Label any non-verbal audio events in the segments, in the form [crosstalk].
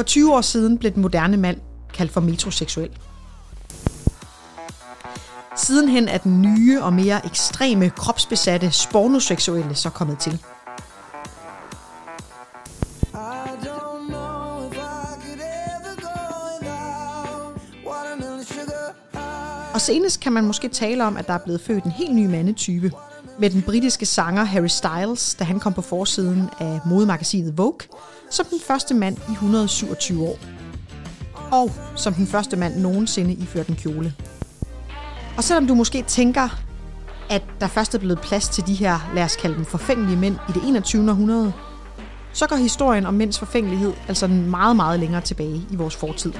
For 20 år siden blev den moderne mand kaldt for metroseksuel. Sidenhen er den nye og mere ekstreme kropsbesatte spornoseksuelle så kommet til. Og senest kan man måske tale om, at der er blevet født en helt ny mandetype. Med den britiske sanger Harry Styles, da han kom på forsiden af modemagasinet Vogue, som den første mand i 127 år. Og som den første mand nogensinde iført en kjole. Og selvom du måske tænker, at der først er blevet plads til de her, lad os kalde dem forfængelige mænd i det 21. århundrede, så går historien om mænds forfængelighed altså meget, meget længere tilbage i vores fortid.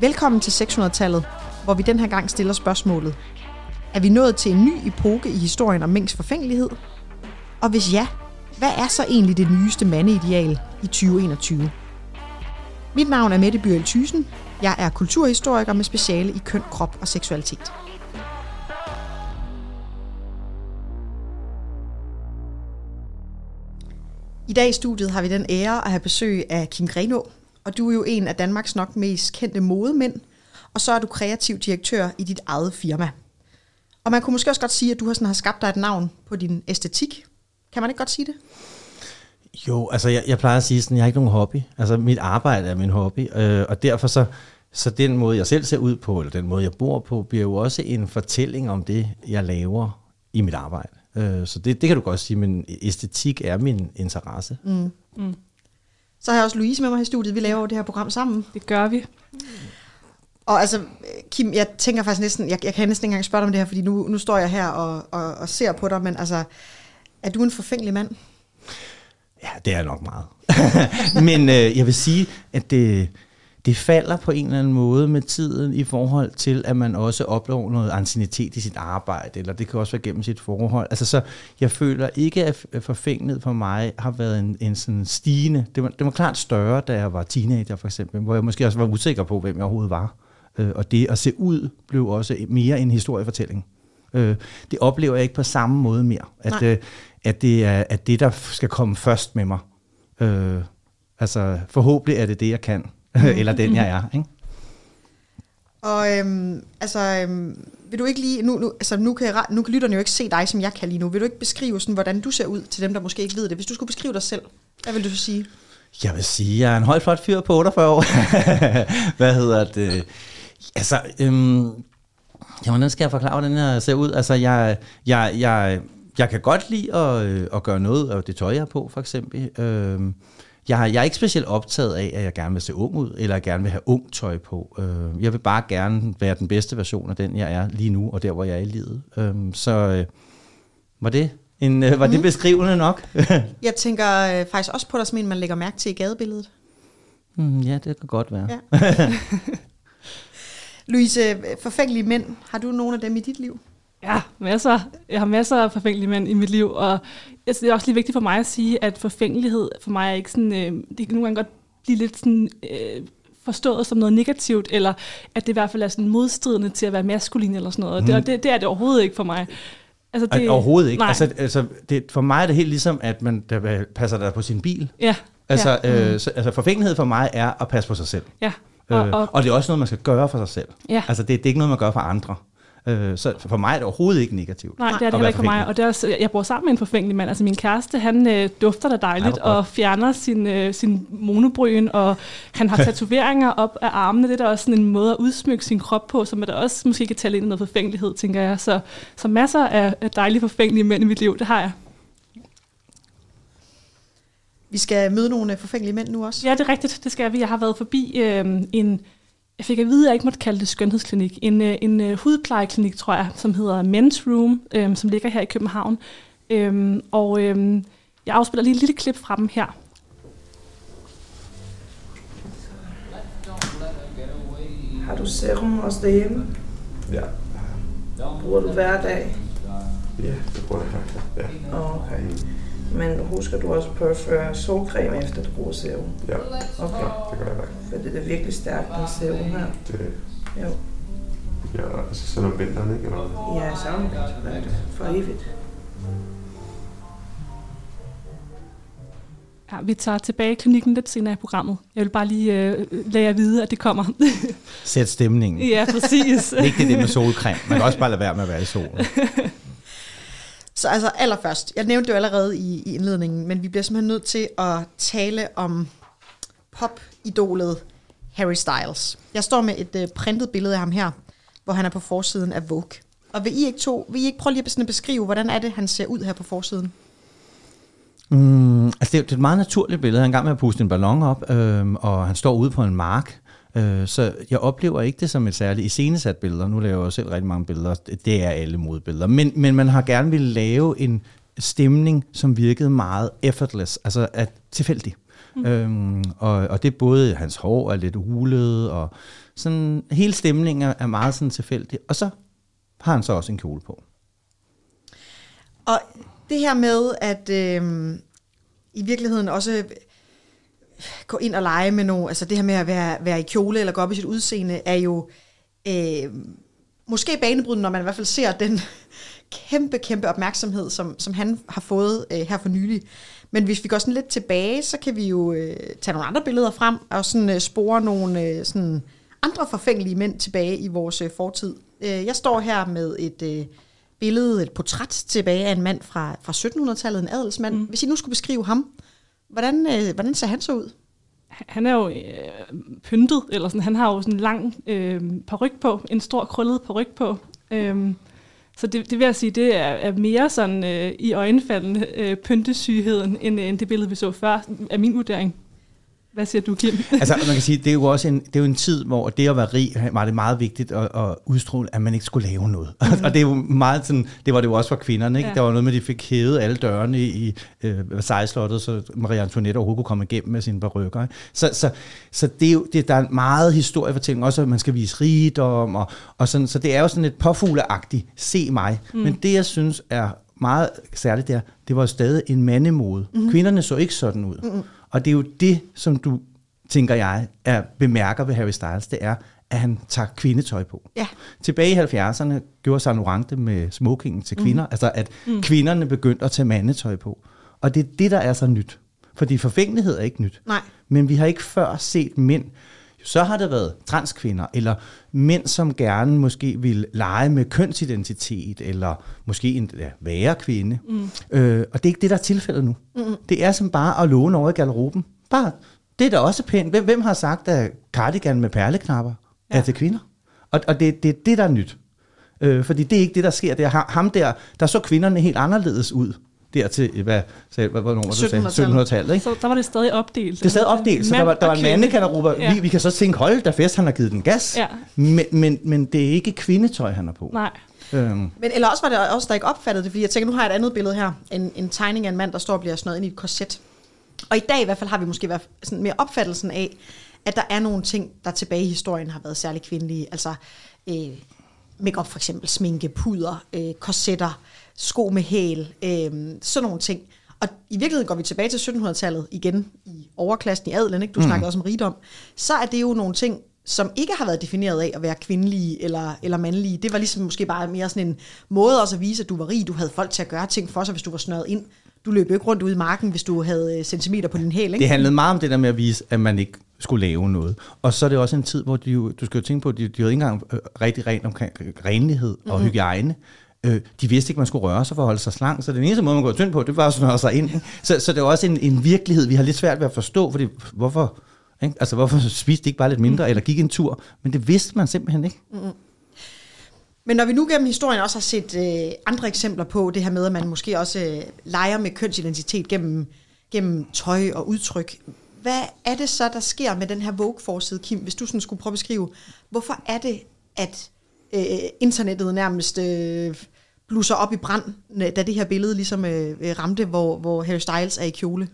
Velkommen til 600-tallet, hvor vi den her gang stiller spørgsmålet. Er vi nået til en ny epoke i historien om mænds forfængelighed? Og hvis ja, hvad er så egentlig det nyeste mandeideal i 2021? Mit navn er Mette Byrel Thysen. Jeg er kulturhistoriker med speciale i køn, krop og seksualitet. I dag i studiet har vi den ære at have besøg af Kim Greno, og du er jo en af Danmarks nok mest kendte modemænd, og så er du kreativ direktør i dit eget firma. Og man kunne måske også godt sige, at du har, sådan, har skabt dig et navn på din æstetik. Kan man ikke godt sige det? Jo, altså jeg, jeg plejer at sige sådan, jeg har ikke nogen hobby. Altså mit arbejde er min hobby, øh, og derfor så, så den måde, jeg selv ser ud på, eller den måde, jeg bor på, bliver jo også en fortælling om det, jeg laver i mit arbejde. Øh, så det, det kan du godt sige, men æstetik er min interesse. Mm. Mm. Så har jeg også Louise med mig i studiet. Vi laver det her program sammen. Det gør vi. Og altså, Kim, jeg tænker faktisk næsten, jeg, jeg kan næsten ikke engang spørge dig om det her, fordi nu, nu står jeg her og, og, og ser på dig, men altså, er du en forfængelig mand? Ja, det er nok meget. [laughs] men øh, jeg vil sige, at det, det falder på en eller anden måde med tiden i forhold til, at man også oplever noget ancienitet i sit arbejde, eller det kan også være gennem sit forhold. Altså så, jeg føler ikke, at forfængelighed for mig har været en, en sådan stigende. Det var, det var klart større, da jeg var teenager for eksempel, hvor jeg måske også var usikker på, hvem jeg overhovedet var. Øh, og det at se ud blev også mere en historiefortælling. Øh, det oplever jeg ikke på samme måde mere. At, øh, at det er at det, der skal komme først med mig. Øh, altså forhåbentlig er det det, jeg kan. [laughs] eller den, jeg er. Ikke? Og øhm, altså, øhm, vil du ikke lige, nu, nu, altså, nu, kan, nu kan lytterne jo ikke se dig, som jeg kan lige nu. Vil du ikke beskrive, sådan, hvordan du ser ud til dem, der måske ikke ved det? Hvis du skulle beskrive dig selv, hvad vil du så sige? Jeg vil sige, jeg er en højt flot fyr på 48 år. [laughs] hvad hedder det? Altså, øhm, ja, hvordan skal jeg forklare, hvordan jeg ser ud? Altså, jeg, jeg, jeg, jeg kan godt lide at, øh, at gøre noget af det tøj, jeg har på, for eksempel. Øhm, jeg, jeg er ikke specielt optaget af, at jeg gerne vil se ung ud, eller jeg gerne vil have ung tøj på. Øh, jeg vil bare gerne være den bedste version af den, jeg er lige nu, og der, hvor jeg er i livet. Øh, så øh, var det en, øh, var mm. det mhm. beskrivende nok? [laughs] jeg tænker øh, faktisk også på dig som en, man lægger mærke til i gadebilledet. Mm, ja, det kan godt være. Ja. [laughs] Louise, forfængelige mænd, har du nogle af dem i dit liv? Ja, masser. Jeg har masser af forfængelige mænd i mit liv, og det er også lige vigtigt for mig at sige, at forfængelighed for mig er ikke sådan, øh, det kan nogle gange godt blive lidt sådan, øh, forstået som noget negativt, eller at det i hvert fald er sådan modstridende til at være maskulin eller sådan noget. Mm. Det, det, det er det overhovedet ikke for mig. Altså det, overhovedet ikke. Nej. Altså, altså det, for mig er det helt ligesom, at man der passer der på sin bil. Ja. Altså, ja. øh, mm. så, altså forfængelighed for mig er at passe på sig selv. Ja. Og, og, øh, og det er også noget, man skal gøre for sig selv. Ja. Altså det, det er ikke noget, man gør for andre. Øh, så for mig er det overhovedet ikke negativt. Nej, det er det heller ikke for mig. Og det er også, jeg bor sammen med en forfængelig mand. Altså min kæreste, han øh, dufter da dejligt ja, og fjerner sin, øh, sin monobryn, og han har [laughs] tatoveringer op af armene. Det er da også sådan en måde at udsmykke sin krop på, som er der også måske kan tale ind i noget forfængelighed, tænker jeg. Så, så masser af, af dejlige forfængelige mænd i mit liv, det har jeg. Vi skal møde nogle forfængelige mænd nu også. Ja, det er rigtigt. Det skal vi. Jeg har været forbi øh, en jeg fik at vide, at jeg ikke måtte kalde det skønhedsklinik. En, øh, en uh, hudplejeklinik, tror jeg, som hedder Men's Room, øh, som ligger her i København. Øh, og øh, jeg afspiller lige et lille klip fra dem her. Har du serum også derhjemme? Ja. Bruger du hver dag? Ja, det bruger jeg faktisk. Ja. Okay. Men husker du også på at føre solcreme efter du bruger serum? Ja, okay. ja det gør jeg nok. For det er virkelig stærkt, den serum her. Det, jo. Ja, altså sådan om vinteren, ikke? Eller? Ja, så om vinteren. For evigt. Ja, vi tager tilbage i klinikken lidt senere i programmet. Jeg vil bare lige øh, lade jer vide, at det kommer. Sæt stemningen. ja, præcis. Vigtigt det med solcreme. Man kan også bare lade være med at være i solen. [laughs] Så altså allerførst, jeg nævnte det jo allerede i, i indledningen, men vi bliver simpelthen nødt til at tale om popidolet Harry Styles. Jeg står med et øh, printet billede af ham her, hvor han er på forsiden af Vogue. Og vil I ikke, to, vil I ikke prøve lige at sådan at beskrive, hvordan er det, han ser ud her på forsiden? Mm, altså det, er, det er et meget naturligt billede. Han er i gang med at puste en ballon op, øh, og han står ude på en mark. Øh, så jeg oplever ikke det som et særligt iscenesat billeder. Nu laver jeg jo selv rigtig mange billeder. Det er alle modbilleder. Men, men man har gerne vil lave en stemning, som virkede meget effortless, altså at tilfældig. Mm. Øhm, og, og det er både hans hår er lidt hulet, og sådan hele stemningen er meget sådan tilfældig. Og så har han så også en kjole på. Og det her med, at øh, i virkeligheden også gå ind og lege med nogle, altså det her med at være, være i kjole eller gå op i sit udseende, er jo øh, måske banebrydende, når man i hvert fald ser den [laughs] kæmpe, kæmpe opmærksomhed, som, som han har fået øh, her for nylig. Men hvis vi går sådan lidt tilbage, så kan vi jo øh, tage nogle andre billeder frem, og sådan øh, spore nogle øh, sådan andre forfængelige mænd tilbage i vores øh, fortid. Øh, jeg står her med et øh, billede, et portræt tilbage af en mand fra, fra 1700-tallet, en adelsmand. Mm. Hvis I nu skulle beskrive ham, hvordan, øh, hvordan ser han så ud? Han er jo øh, pyntet, eller sådan, han har jo sådan en lang øh, paryk på, en stor krøllet paryk på. Øhm, så det, det vil jeg sige, det er, er mere sådan øh, i øjenfaldende øh, pyntesygheden, end, øh, end det billede, vi så før, er min vurdering. Hvad siger du, Kim? [laughs] altså, man kan sige, det er jo også en, det er jo en tid, hvor det at være rig, var det meget vigtigt at, at udstråle, at man ikke skulle lave noget. Mm. og det er jo meget sådan, det var det jo også for kvinderne, ikke? Ja. Der var noget med, at de fik hævet alle dørene i øh, Versailles-slottet, så Marie Antoinette overhovedet kunne komme igennem med sine barykker. Ikke? Så, så, så det er jo, det, der er meget historiefortælling, også at man skal vise rigdom, og, og sådan, så det er jo sådan et påfugleagtigt, se mig. Mm. Men det, jeg synes er meget særligt der, det var stadig en mandemode. Mm. Kvinderne så ikke sådan ud. Mm. Og det er jo det, som du, tænker jeg, er bemærker ved Harry Styles, det er, at han tager kvindetøj på. Ja. Tilbage i 70'erne gjorde Saint Laurent det med smokingen til kvinder, mm. altså at mm. kvinderne begyndte at tage mandetøj på. Og det er det, der er så nyt. Fordi forfængelighed er ikke nyt. Nej. Men vi har ikke før set mænd, så har det været transkvinder, eller mænd, som gerne måske vil lege med kønsidentitet, eller måske en ja, være kvinde. Mm. Øh, og det er ikke det, der er tilfældet nu. Mm. Det er som bare at låne over i garderoben. Bare, det er da også pænt. Hvem, hvem har sagt, at cardigan med perleknapper ja. er til kvinder? Og, og det er det, det, der er nyt. Øh, fordi det er ikke det, der sker. Det er ham der, der så kvinderne helt anderledes ud dertil, hvad, sagde, hvad, hvornår, 1700-tallet. 1700-tallet ikke? Så der var det stadig opdelt. Det er stadig opdelt, så der var, der var en mandekanaruber. Ja. Vi, vi kan så tænke, hold da fest, han har givet den gas. Ja. Men, men, men det er ikke kvindetøj, han har på. Nej. Øhm. Men eller også var det også, der ikke opfattede det, fordi jeg tænker, nu har jeg et andet billede her. En, en tegning af en mand, der står og bliver snøret ind i et korset. Og i dag i hvert fald har vi måske været sådan mere opfattelsen af, at der er nogle ting, der tilbage i historien har været særlig kvindelige. Altså øh, make for eksempel, sminke, puder, øh, korsetter, sko med hæl, øh, sådan nogle ting. Og i virkeligheden går vi tilbage til 1700-tallet igen i overklassen i adelen, ikke? du mm. snakkede også om rigdom, så er det jo nogle ting, som ikke har været defineret af at være kvindelige eller, eller mandlige. Det var ligesom måske bare mere sådan en måde også at vise, at du var rig. Du havde folk til at gøre ting for sig, hvis du var snøret ind. Du løb jo ikke rundt ude i marken, hvis du havde øh, centimeter på din hæl. Ikke? Det handlede meget om det der med at vise, at man ikke skulle lave noget. Og så er det også en tid, hvor de du skal jo tænke på, at de, de havde ikke engang øh, rigtig rent omkring renlighed og mm-hmm. hygiejne. Øh, de vidste ikke, man skulle røre sig for at holde sig slank, så den eneste måde, man går tynd på, det var at snøre sig ind. Så, så det er også en, en virkelighed, vi har lidt svært ved at forstå, fordi hvorfor, ikke? Altså, hvorfor spiste de ikke bare lidt mindre, mm. eller gik en tur? Men det vidste man simpelthen ikke. Mm-hmm. Men når vi nu gennem historien også har set øh, andre eksempler på det her med, at man måske også øh, leger med kønsidentitet gennem, gennem tøj og udtryk, hvad er det så, der sker med den her Vogue-forside, Kim, hvis du sådan skulle prøve at beskrive, hvorfor er det, at øh, internettet nærmest øh, blusser op i brand, da det her billede ligesom øh, ramte, hvor, hvor Harry Styles er i kjole?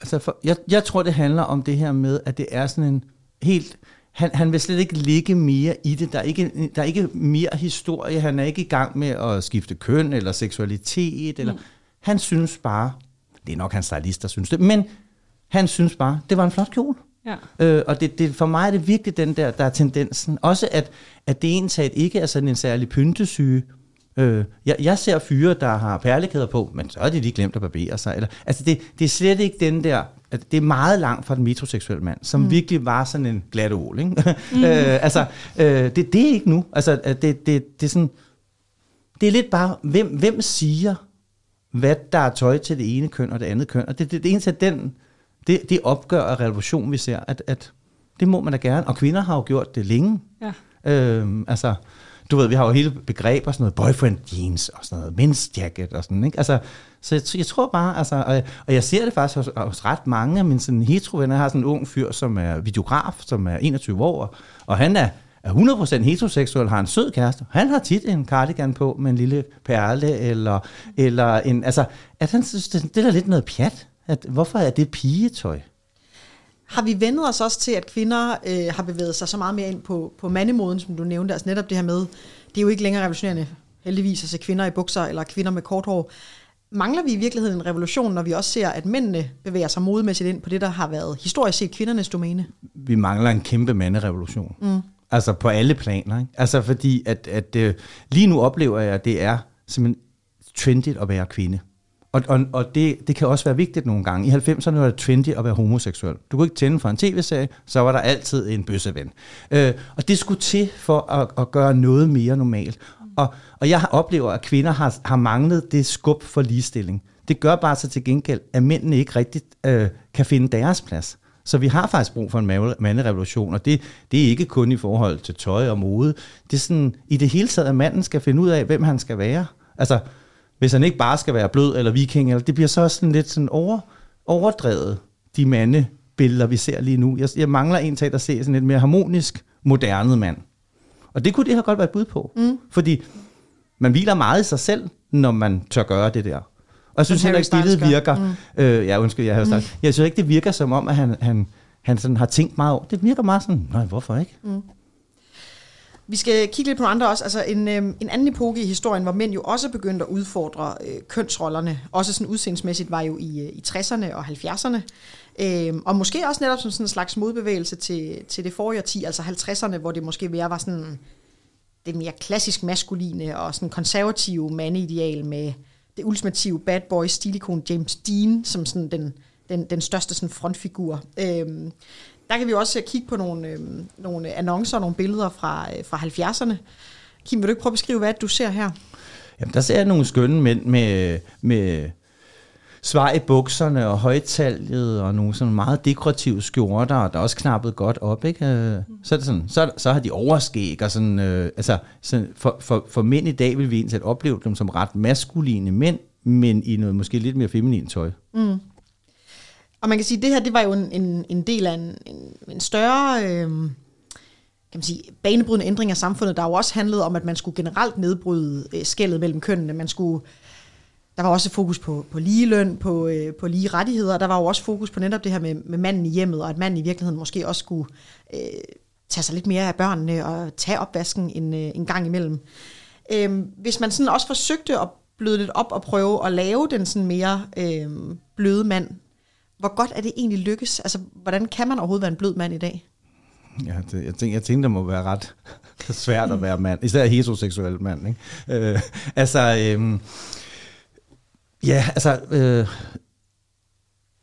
Altså, for, jeg, jeg tror, det handler om det her med, at det er sådan en helt... Han, han vil slet ikke ligge mere i det. Der er, ikke, der er ikke mere historie. Han er ikke i gang med at skifte køn eller seksualitet. Eller, mm. Han synes bare, det er nok hans stylist, der synes det, men han synes bare, det var en flot kjole. Ja. Øh, og det, det, for mig er det virkelig den der, der er tendensen. Også at, at det ensat ikke er sådan en særlig pyntesyge, Øh, jeg, jeg ser fyre, der har perlekæder på, men så er de lige glemt at barbere sig. Eller, altså det, det er slet ikke den der, at det er meget langt fra den metroseksuelle mand, som mm. virkelig var sådan en glat ål. Ikke? [laughs] Mm. øh, altså, øh, det, det er ikke nu. Altså, det, det, det, er sådan, det er lidt bare, hvem, hvem siger, hvad der er tøj til det ene køn og det andet køn. Og det, det, det eneste af den, det, det opgør af revolution, vi ser, at, at det må man da gerne. Og kvinder har jo gjort det længe. Ja. Øhm, altså, du ved, vi har jo hele begreb og sådan noget boyfriend jeans og sådan noget men's jacket og sådan, ikke? Altså, så jeg, jeg tror bare, altså, og, og jeg ser det faktisk hos, hos ret mange af mine sådan heterovenner. Jeg har sådan en ung fyr, som er videograf, som er 21 år, og han er, er 100% heteroseksuel, har en sød kæreste. Han har tit en cardigan på med en lille perle, eller, eller en, altså, at han synes, det, det er lidt noget pjat. At, hvorfor er det pigetøj? Har vi vendet os også til, at kvinder øh, har bevæget sig så meget mere ind på, på mandemoden, som du nævnte? Altså netop det her med, det er jo ikke længere revolutionerende heldigvis at se kvinder i bukser eller kvinder med kort hår. Mangler vi i virkeligheden en revolution, når vi også ser, at mændene bevæger sig modmæssigt ind på det, der har været historisk set kvindernes domæne? Vi mangler en kæmpe manderevolution. Mm. Altså på alle planer. Ikke? Altså fordi, at, at øh, lige nu oplever jeg, at det er simpelthen trendigt at være kvinde. Og, og, og det, det kan også være vigtigt nogle gange. I 90'erne var det trendy at være homoseksuel. Du kunne ikke tænde for en tv-serie, så var der altid en bøsseven. Øh, og det skulle til for at, at gøre noget mere normalt. Og, og jeg oplever, at kvinder har, har manglet det skub for ligestilling. Det gør bare så til gengæld, at mændene ikke rigtigt øh, kan finde deres plads. Så vi har faktisk brug for en manderevolution, og det, det er ikke kun i forhold til tøj og mode. Det er sådan, i det hele taget, at manden skal finde ud af, hvem han skal være. Altså, hvis han ikke bare skal være blød eller viking, eller det bliver så sådan lidt sådan over, overdrevet, de mandebilleder, vi ser lige nu. Jeg, jeg mangler en til at se sådan lidt mere harmonisk, moderne mand. Og det kunne det have godt været et bud på. Mm. Fordi man hviler meget i sig selv, når man tør gøre det der. Og jeg synes heller ikke, billedet virker... Mm. Øh, ja, undskyld, jeg har mm. Jeg synes ikke, det virker som om, at han, han, han sådan har tænkt meget over. Det virker meget sådan, nej, hvorfor ikke? Mm. Vi skal kigge lidt på andre også. Altså en, øh, en anden epoke i historien, hvor mænd jo også begyndte at udfordre øh, kønsrollerne, også sådan udseendsmæssigt, var jo i, øh, i 60'erne og 70'erne. Øh, og måske også netop som sådan en slags modbevægelse til, til det forrige 10, altså 50'erne, hvor det måske mere var sådan det mere klassisk maskuline og sådan konservative mandeideal med det ultimative bad boy stilikon James Dean som sådan den, den, den største sådan frontfigur. Øh, der kan vi også kigge på nogle, øh, nogle annoncer og nogle billeder fra, øh, fra 70'erne. Kim, vil du ikke prøve at beskrive, hvad du ser her? Jamen, der ser jeg nogle skønne mænd med, med svar i bukserne og højtaljet og nogle sådan meget dekorative skjorter, der er også knappet godt op, ikke? Øh, så, er det sådan, så, så har de overskæg og sådan, øh, altså sådan, for, for, for mænd i dag vil vi egentlig opleve dem som ret maskuline mænd, men i noget måske lidt mere feminin tøj. Mm. Og man kan sige, at det her det var jo en, en, en del af en, en, en større øh, kan man sige, banebrydende ændring af samfundet, der jo også handlede om, at man skulle generelt nedbryde øh, skældet mellem kønnene. Man skulle, der var også fokus på, på lige løn, på, øh, på lige rettigheder, og der var jo også fokus på netop det her med, med manden i hjemmet, og at manden i virkeligheden måske også skulle øh, tage sig lidt mere af børnene og tage opvasken en, øh, en gang imellem. Øh, hvis man sådan også forsøgte at bløde lidt op og prøve at lave den sådan mere øh, bløde mand, hvor godt er det egentlig lykkes? Altså, hvordan kan man overhovedet være en blød mand i dag? Ja, det, jeg, tænker, jeg tænker, det må være ret [laughs] svært at være mand. Især heteroseksuel mand. Ikke? Øh, altså, øh, ja, altså, øh,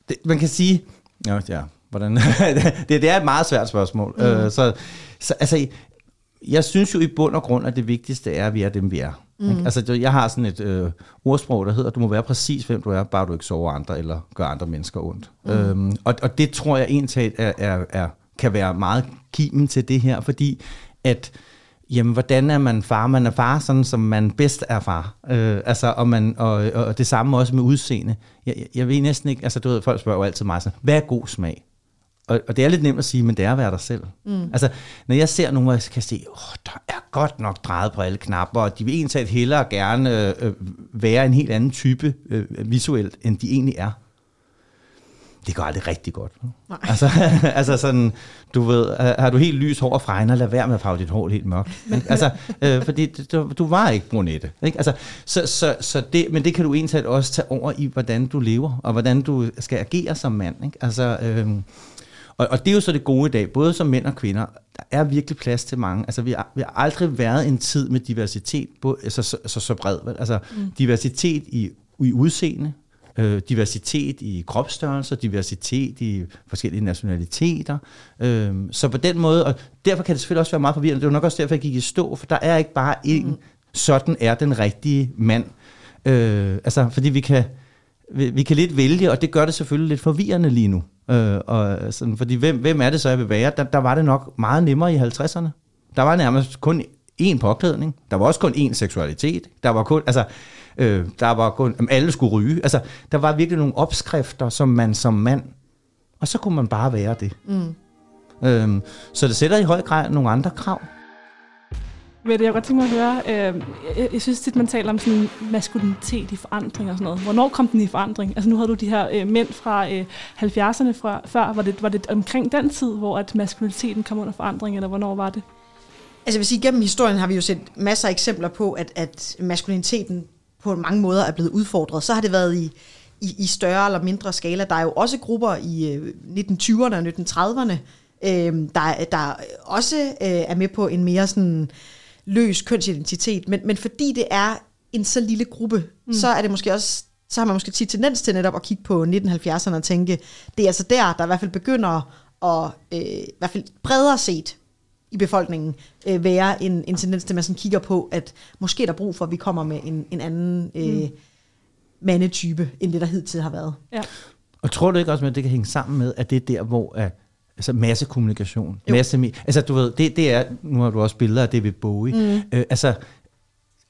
det, man kan sige, ja, ja hvordan, [laughs] det, det er et meget svært spørgsmål. Mm. Øh, så, så, altså, jeg synes jo i bund og grund, at det vigtigste er, at vi er dem, vi er. Mm. Altså, jeg har sådan et øh, ordsprog, der hedder, du må være præcis, hvem du er, bare du ikke sover andre eller gør andre mennesker ondt. Mm. Øhm, og, og det tror jeg egentlig er, er, er, kan være meget kimen til det her, fordi at jamen, hvordan er man far? Man er far, sådan som man bedst er far. Øh, altså, og, man, og, og det samme også med udseende. Jeg, jeg, jeg ved næsten ikke, altså du ved, folk spørger jo altid mig sådan, hvad er god smag? Og, og det er lidt nemt at sige, men det er at være dig selv. Mm. Altså, når jeg ser nogen, hvor jeg kan se, åh, der er godt nok drejet på alle knapper, og de vil egentlig hellere gerne øh, være en helt anden type øh, visuelt, end de egentlig er. Det går aldrig rigtig godt. Nej. Altså, [laughs] altså sådan, du ved, har du helt lys hår og fregner, lad være med at farve dit hår helt mørkt. [laughs] Altså, øh, fordi du, du var ikke brunette. Ikke? Altså, så, så, så det, men det kan du egentlig også tage over i, hvordan du lever, og hvordan du skal agere som mand. Ikke? Altså, øh, Og, og det er jo så det gode i dag, både som mænd og kvinder. Der er virkelig plads til mange. Altså, vi har, vi har aldrig været en tid med diversitet, både, altså, så, så, så bred. Vel? Altså, mm. diversitet i, i udseende, øh, diversitet i kropsstørrelser, diversitet i forskellige nationaliteter. Øh, så på den måde, og derfor kan det selvfølgelig også være meget forvirrende. Det er jo nok også derfor, jeg gik i stå, for der er ikke bare én, mm. sådan er den rigtige mand. Øh, altså, fordi vi kan, vi, vi kan lidt vælge, og det gør det selvfølgelig lidt forvirrende lige nu. Øh, og sådan, fordi hvem, hvem er det så, jeg vil være? Der, der var det nok meget nemmere i 50'erne. Der var nærmest kun én påklædning. Der var også kun én seksualitet. Der var kun, altså, øh, der var kun, jamen, alle skulle ryge. Altså, der var virkelig nogle opskrifter, som man som mand, og så kunne man bare være det. Mm. Øh, så det sætter i høj grad nogle andre krav. Mette, jeg kunne godt tænke mig at høre, øh, jeg, jeg synes tit, man taler om sådan maskulinitet i forandring og sådan noget. Hvornår kom den i forandring? Altså nu havde du de her øh, mænd fra øh, 70'erne fra, før. Var det, var det omkring den tid, hvor at maskuliniteten kom under forandring, eller hvornår var det? Altså jeg vil sige, gennem historien har vi jo set masser af eksempler på, at, at maskuliniteten på mange måder er blevet udfordret. Så har det været i, i, i større eller mindre skala. Der er jo også grupper i øh, 1920'erne og 1930'erne, øh, der, der også øh, er med på en mere sådan løs kønsidentitet. Men, men fordi det er en så lille gruppe, mm. så er det måske også så har man måske tit tendens til netop at kigge på 1970'erne og tænke, det er altså der, der i hvert fald begynder at, øh, i hvert fald bredere set i befolkningen, øh, være en, en tendens til, at man sådan kigger på, at måske er der brug for, at vi kommer med en, en anden øh, mm. mandetype, end det der hidtil har været. Ja. Og tror du ikke også, at det kan hænge sammen med, at det er der, hvor at, altså masse kommunikation, jo. masse, altså du ved, det, det er, nu har du også billeder af David Bowie, mm. øh, altså,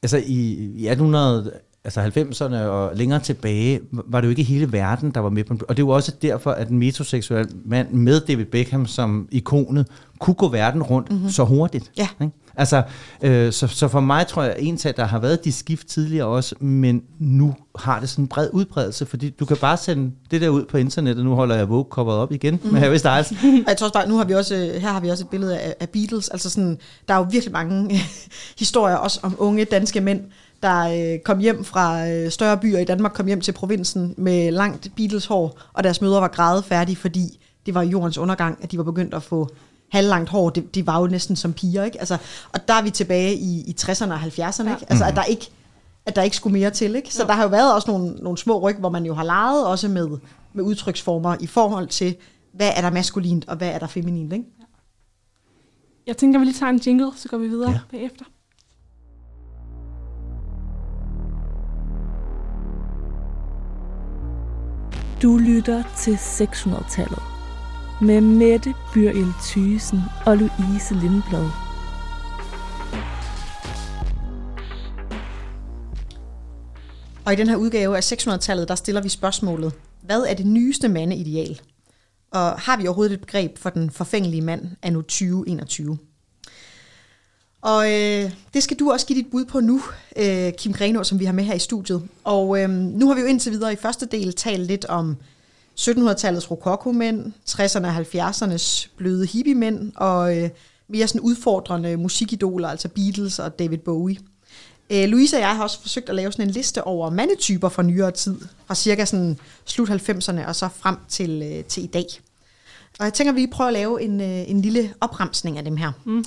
altså i, i 1800, altså 90'erne og længere tilbage, var det jo ikke hele verden, der var med på den. Og det var også derfor, at en metroseksuel mand med David Beckham som ikonet, kunne gå verden rundt mm-hmm. så hurtigt. Ja. Ikke? Altså, øh, så, så for mig tror jeg, en der har været de skift tidligere også, men nu har det sådan en bred udbredelse, fordi du kan bare sende det der ud på internettet. Nu holder jeg Vogue coveret op igen mm. med Harry Styles. jeg tror også bare, nu har vi også, her har vi også et billede af, af Beatles. Altså sådan, der er jo virkelig mange [laughs] historier også om unge danske mænd, der øh, kom hjem fra øh, større byer i Danmark, kom hjem til provinsen med langt Beatles hår, og deres mødre var grædefærdige, fordi det var jordens undergang, at de var begyndt at få halvlangt hår, det, de var jo næsten som piger, ikke? Altså, og der er vi tilbage i, i 60'erne og 70'erne, ja. ikke? Altså, at der ikke at der ikke skulle mere til, ikke? Så jo. der har jo været også nogle, nogle små ryg, hvor man jo har leget også med, med udtryksformer i forhold til, hvad er der maskulint, og hvad er der feminint, ikke? Jeg tænker, vi lige tager en jingle, så går vi videre ja. bagefter. Du lytter til 600-tallet med Mette Byril Thysen og Louise Lindblad. Og i den her udgave af 600-tallet, der stiller vi spørgsmålet, hvad er det nyeste mandeideal? Og har vi overhovedet et begreb for den forfængelige mand af nu 2021? Og øh, det skal du også give dit bud på nu, øh, Kim Grenå, som vi har med her i studiet. Og øh, nu har vi jo indtil videre i første del talt lidt om 1700-tallets rokokomænd, 60'erne og 70'ernes bløde hippiemænd, og øh, mere sådan udfordrende musikidoler, altså Beatles og David Bowie. Øh, Louise og jeg har også forsøgt at lave sådan en liste over mandetyper fra nyere tid, fra cirka sådan slut 90'erne og så frem til, øh, til i dag. Og jeg tænker, at vi prøver at lave en, øh, en lille opremsning af dem her. Mm.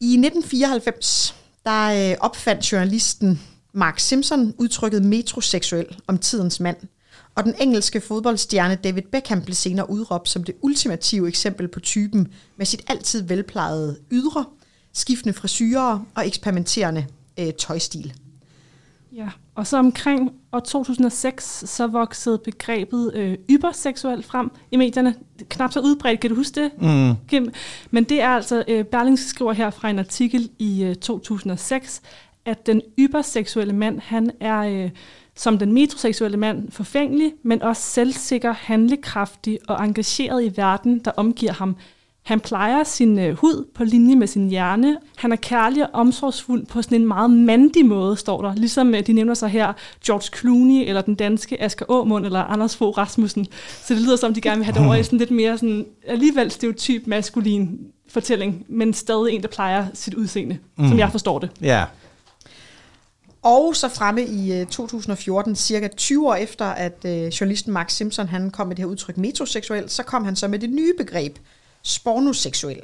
I 1994, der øh, opfandt journalisten Mark Simpson udtrykket metroseksuel om tidens mand – og den engelske fodboldstjerne David Beckham blev senere udråbt som det ultimative eksempel på typen med sit altid velplejede ydre, skiftende frisyrer og eksperimenterende øh, tøjstil. Ja, og så omkring år 2006, så voksede begrebet øh, yberseksuel frem i medierne. Knap så udbredt, kan du huske det, mm. Kim? Men det er altså, øh, Berlingske skriver her fra en artikel i øh, 2006, at den yberseksuelle mand, han er... Øh, som den metroseksuelle mand forfængelig, men også selvsikker, handlekraftig og engageret i verden, der omgiver ham. Han plejer sin øh, hud på linje med sin hjerne. Han er kærlig og omsorgsfuld på sådan en meget mandig måde, står der. Ligesom øh, de nævner sig her George Clooney, eller den danske Asger Aamund, eller Anders Fogh Rasmussen. Så det lyder som, de gerne vil have det over i sådan lidt mere sådan, alligevel stereotyp maskulin fortælling, men stadig en, der plejer sit udseende, mm. som jeg forstår det. Ja. Og så fremme i øh, 2014, cirka 20 år efter, at øh, journalisten Mark Simpson han kom med det her udtryk metroseksuel, så kom han så med det nye begreb, spornoseksuel.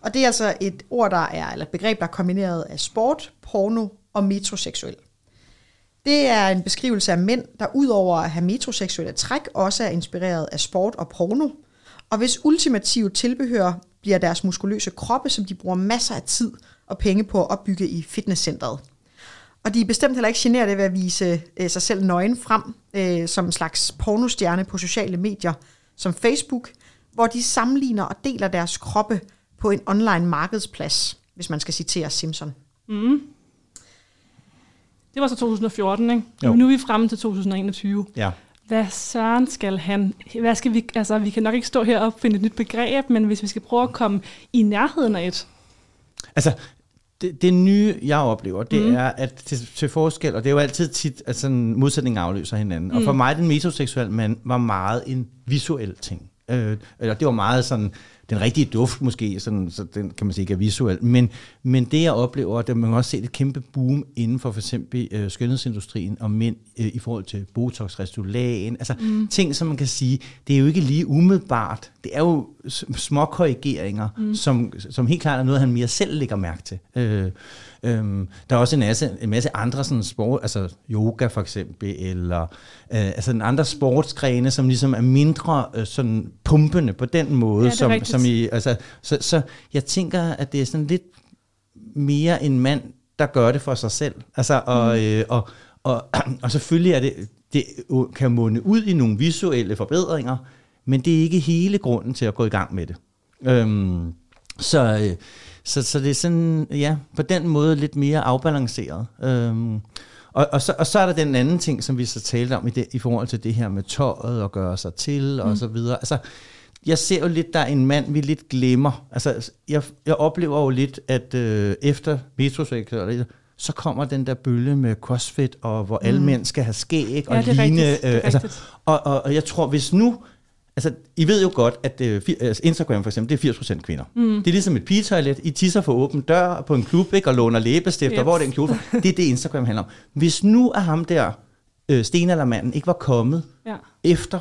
Og det er altså et ord, der er, eller et begreb, der er kombineret af sport, porno og metroseksuel. Det er en beskrivelse af mænd, der udover at have metroseksuelle træk, også er inspireret af sport og porno, og hvis ultimative tilbehør bliver deres muskuløse kroppe, som de bruger masser af tid og penge på at opbygge i fitnesscentret. Og de er bestemt heller ikke generet ved at vise øh, sig selv nøgen frem øh, som en slags pornostjerne på sociale medier som Facebook, hvor de sammenligner og deler deres kroppe på en online markedsplads, hvis man skal citere Simpson. Mm. Det var så 2014, ikke? Jo. Nu er vi fremme til 2021. Ja. Hvad søren skal han? Hvad skal vi, altså, vi kan nok ikke stå her og finde et nyt begreb, men hvis vi skal prøve at komme i nærheden af et. Altså, det, det nye, jeg oplever, det Mm. mm. er, at til, til forskel, og det er jo altid tit, at sådan modsætninger afløser hinanden. Mm. Og for mig, den metroseksuelle mand, var meget en visuel ting. Øh, eller det var meget sådan, den rigtige duft måske, sådan, så den kan man sige ikke er visuel. Men, men det, jeg oplever, det man kan også se et kæmpe boom inden for for eksempel øh, skønhedsindustrien og mænd øh, i forhold til Botox, Restylane, altså mm. ting, som man kan sige, det er jo ikke lige umiddelbart. Det er jo små korrigeringer, mm. som, som helt klart er noget, han mere selv lægger mærke til. Øh, Øhm, der er også en masse, en masse andre sådan sport, altså yoga for eksempel, eller øh, altså en andre sportsgrene, som ligesom er mindre øh, sådan pumpende på den måde, Ja, som, rigtigt. Som i, altså, så, så jeg tænker, at det er sådan lidt mere en mand, der gør det for sig selv. Altså, og, mm. øh, og, og, [clears throat] og selvfølgelig er det, det kan munde ud i nogle visuelle forbedringer, men det er ikke hele grunden til at gå i gang med det. Øhm, så, øh, så, så det er sådan, ja, på den måde lidt mere afbalanceret. Øhm, og, og, så, og så er der den anden ting, som vi så talte om i, det, i forhold til det her med tøjet og gøre sig til og så videre. Altså, jeg ser jo lidt, der er en mand, vi lidt glemmer. Altså, jeg, jeg oplever jo lidt, at øh, efter metroseksuel, så kommer den der bølge med crossfit, og hvor alle mænd skal have skæg og Ja, ligne. rigtigt. Er altså, og, og, og jeg tror, hvis nu... Altså, I ved jo godt, at øh, altså Instagram for eksempel, det er 80% kvinder. Mm. Det er ligesom et pigetoilet. I tisser for åben dør på en klub, ikke, og låner læbestifter. Yep. Hvor er den kjole? Det er det, Instagram handler om. Hvis nu er ham der, øh, stenaldermanden, ikke var kommet Ja, efter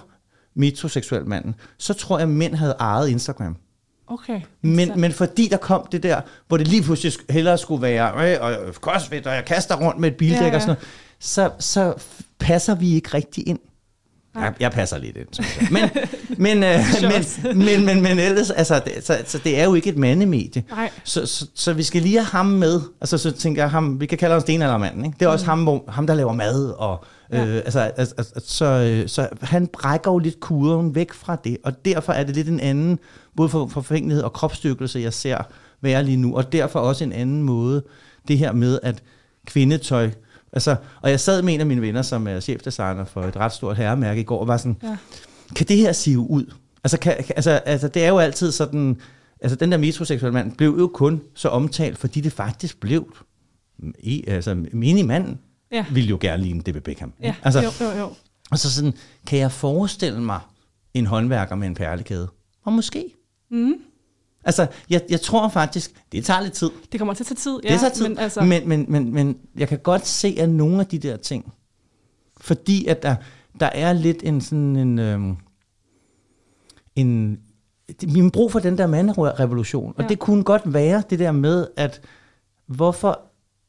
metroseksuel manden, så tror jeg, at mænd havde ejet Instagram. okay. Men, men fordi der kom det der, hvor det lige pludselig hellere skulle være, og crossfit, og jeg kaster rundt med et bildæk Ja, ja, og sådan noget, så, så passer vi ikke rigtig ind. Nej. Jeg, jeg passer lidt ind. Men, [laughs] men, øh, men, men, men, men ellers, altså, det, så, så det er jo ikke et mandemedie. Nej. Så, så, så vi skal lige have ham med. Altså, så tænker jeg, ham, vi kan kalde ham stenaldermanden. Ikke? Det er også ham, hvor, ham, der laver mad. Og, Ja. øh, altså, altså, altså, så, øh, så han brækker jo lidt kurven væk fra det. Og derfor er det lidt en anden, både for forfængelighed og kropsstyrkelse, jeg ser være lige nu. Og derfor også en anden måde, det her med, at kvindetøj Altså, og jeg sad med en af mine venner, som er chefdesigner for et ret stort herremærke i går, og var sådan, Ja. kan det her sive ud? Altså, kan- altså, altså, det er jo altid sådan, altså den der metroseksuelle mand blev jo kun så omtalt, fordi det faktisk blev, i, altså minimanden Ja. ville jo gerne ligne David Beckham. Ja, Altså, jo, jo, jo. og så sådan, kan jeg forestille mig en håndværker med en perlekæde? Og måske. Mm. Altså, jeg, jeg tror faktisk, det tager lidt tid. Det kommer til at tage tid. Ja, det tager tid, Men, altså, men, men, men, men jeg kan godt se, at nogle af de der ting, fordi at der, der er lidt en sådan en, øhm, en har brug for den der manderevolution, og Ja. det kunne godt være det der med, at hvorfor